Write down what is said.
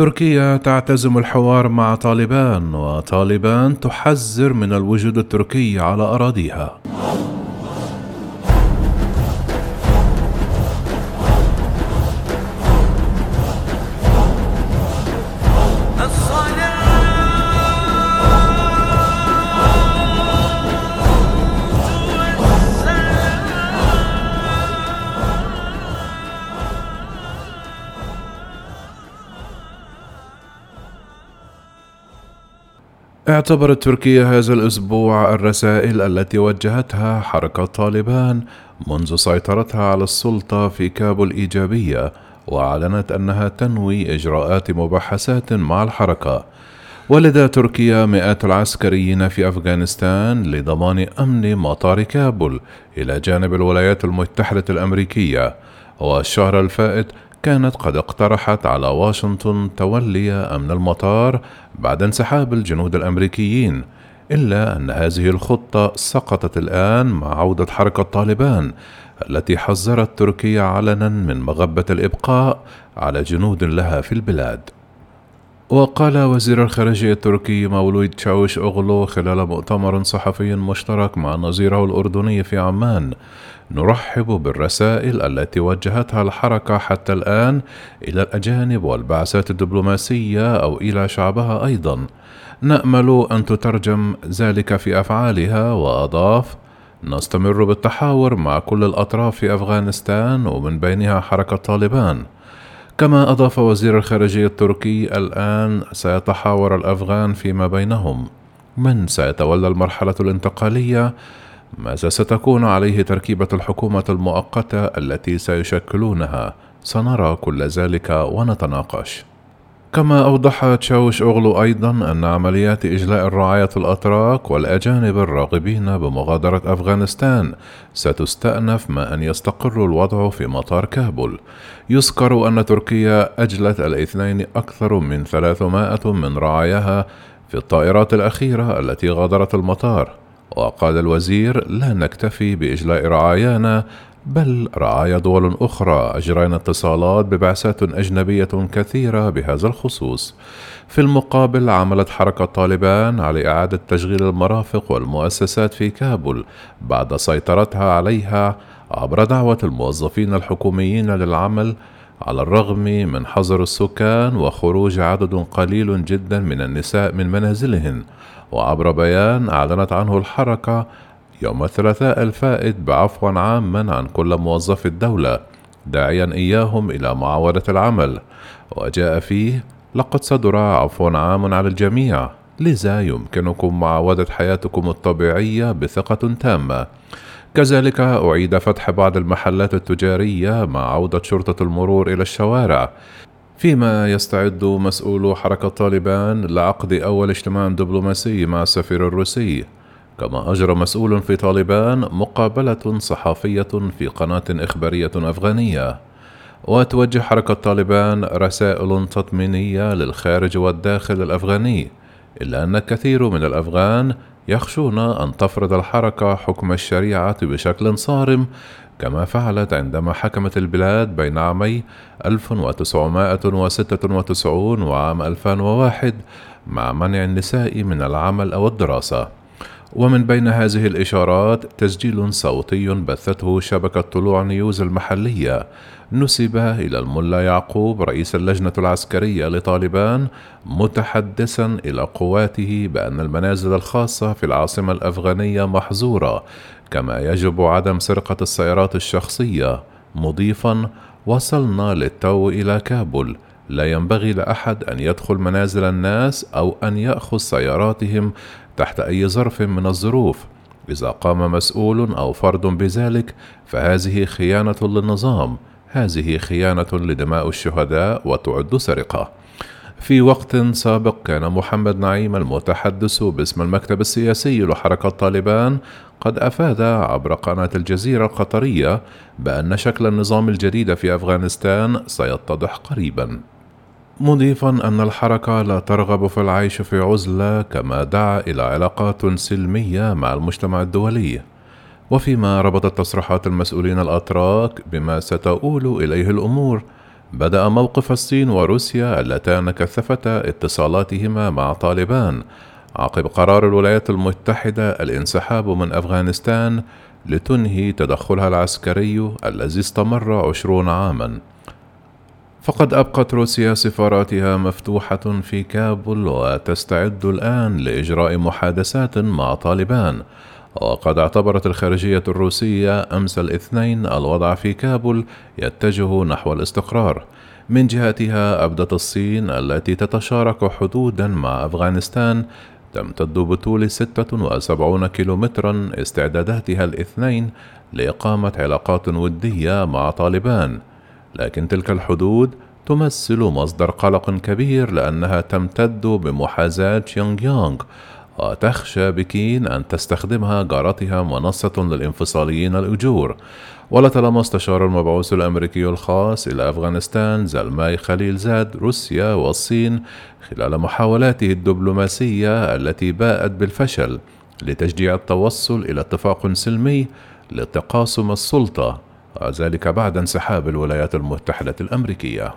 تركيا تعتزم الحوار مع طالبان وطالبان تحذر من الوجود التركي على أراضيها. اعتبرت تركيا هذا الأسبوع الرسائل التي وجهتها حركة طالبان منذ سيطرتها على السلطة في كابول إيجابية وأعلنت أنها تنوي إجراءات مباحثات مع الحركة. ولدى تركيا مئات العسكريين في أفغانستان لضمان أمن مطار كابول إلى جانب الولايات المتحدة الأمريكية. والشهر الفائت كانت قد اقترحت على واشنطن تولي أمن المطار بعد انسحاب الجنود الأمريكيين إلا أن هذه الخطة سقطت الآن مع عودة حركة طالبان التي حذرت تركيا علنا من مغبة الإبقاء على جنود لها في البلاد. وقال وزير الخارجية التركي مولود تشاوش أغلو خلال مؤتمر صحفي مشترك مع نظيره الأردني في عمان. نرحب بالرسائل التي وجهتها الحركة حتى الآن إلى الأجانب والبعثات الدبلوماسية أو إلى شعبها أيضا. نأمل أن تترجم ذلك في أفعالها وأضاف نستمر بالتحاور مع كل الأطراف في أفغانستان ومن بينها حركة طالبان. كما أضاف وزير الخارجية التركي الآن سيتحاور الأفغان فيما بينهم. من سيتولى المرحلة الانتقالية؟ ماذا ستكون عليه تركيبة الحكومة المؤقتة التي سيشكلونها؟ سنرى كل ذلك ونتناقش. كما أوضح تشاوش أغلو أيضا أن عمليات إجلاء الرعاية الأتراك والأجانب الراغبين بمغادرة أفغانستان ستستأنف ما أن يستقر الوضع في مطار كابول. يذكر أن تركيا أجلت الاثنين أكثر من 300 من رعاياها في الطائرات الأخيرة التي غادرت المطار وقال الوزير لا نكتفي بإجلاء رعايانا بل رعايا دول أخرى أجرينا اتصالات ببعثات أجنبية كثيرة بهذا الخصوص. في المقابل عملت حركة طالبان على إعادة تشغيل المرافق والمؤسسات في كابول بعد سيطرتها عليها عبر دعوة الموظفين الحكوميين للعمل على الرغم من حظر السكان وخروج عدد قليل جدا من النساء من منازلهن وعبر بيان أعلنت عنه الحركة يوم الثلاثاء الفائت بعفو عاما عن كل موظفي الدولة داعيا إياهم إلى معاودة العمل. وجاء فيه لقد صدر عفو عام على الجميع لذا يمكنكم معاودة حياتكم الطبيعية بثقة تامة. كذلك أعيد فتح بعض المحلات التجارية مع عودة شرطة المرور إلى الشوارع. فيما يستعد مسؤولو حركة طالبان لعقد أول اجتماع دبلوماسي مع السفير الروسي. كما أجرى مسؤول في طالبان مقابلة صحفية في قناة إخبارية أفغانية. وتوجه حركة طالبان رسائل تطمينية للخارج والداخل الأفغاني إلا أن الكثير من الأفغان يخشون أن تفرض الحركة حكم الشريعة بشكل صارم كما فعلت عندما حكمت البلاد بين عامي 1996 وعام 2001 مع منع النساء من العمل أو الدراسة. ومن بين هذه الإشارات تسجيل صوتي بثته شبكة طلوع نيوز المحلية. نسب إلى الملا يعقوب رئيس اللجنة العسكرية لطالبان متحدثا إلى قواته بأن المنازل الخاصة في العاصمة الأفغانية محظورة كما يجب عدم سرقة السيارات الشخصية. مضيفا وصلنا للتو إلى كابول لا ينبغي لأحد أن يدخل منازل الناس أو أن يأخذ سياراتهم تحت أي ظرف من الظروف. إذا قام مسؤول أو فرد بذلك فهذه خيانة للنظام. هذه خيانة لدماء الشهداء وتعد سرقة. في وقت سابق كان محمد نعيم المتحدث باسم المكتب السياسي لحركة طالبان قد أفاد عبر قناة الجزيرة القطرية بأن شكل النظام الجديد في أفغانستان سيتضح قريبا. مضيفا أن الحركة لا ترغب في العيش في عزلة كما دعا إلى علاقات سلمية مع المجتمع الدولي. وفيما ربطت تصريحات المسؤولين الأتراك بما ستؤول إليه الأمور بدأ موقف الصين وروسيا اللتان كثفتا اتصالاتهما مع طالبان عقب قرار الولايات المتحدة الانسحاب من أفغانستان لتنهي تدخلها العسكري الذي استمر عشرون عاما. فقد أبقت روسيا سفاراتها مفتوحة في كابول وتستعد الآن لإجراء محادثات مع طالبان. وقد اعتبرت الخارجية الروسية أمس الاثنين الوضع في كابول يتجه نحو الاستقرار. من جهتها أبدت الصين التي تتشارك حدودا مع أفغانستان. تمتد بطول 76 كيلومترا استعداداتها الاثنين لإقامة علاقات ودية مع طالبان. لكن تلك الحدود تمثل مصدر قلق كبير لأنها تمتد بمحاذاة يونغ يونغ وتخشى بكين أن تستخدمها جارتها منصة للانفصاليين الأجور. ولطالما استشار المبعوث الأمريكي الخاص إلى أفغانستان زلماي خليل زاد روسيا والصين خلال محاولاته الدبلوماسية التي باءت بالفشل لتشجيع التوصل إلى اتفاق سلمي لتقاسم السلطة. وذلك بعد انسحاب الولايات المتحدة الأمريكية.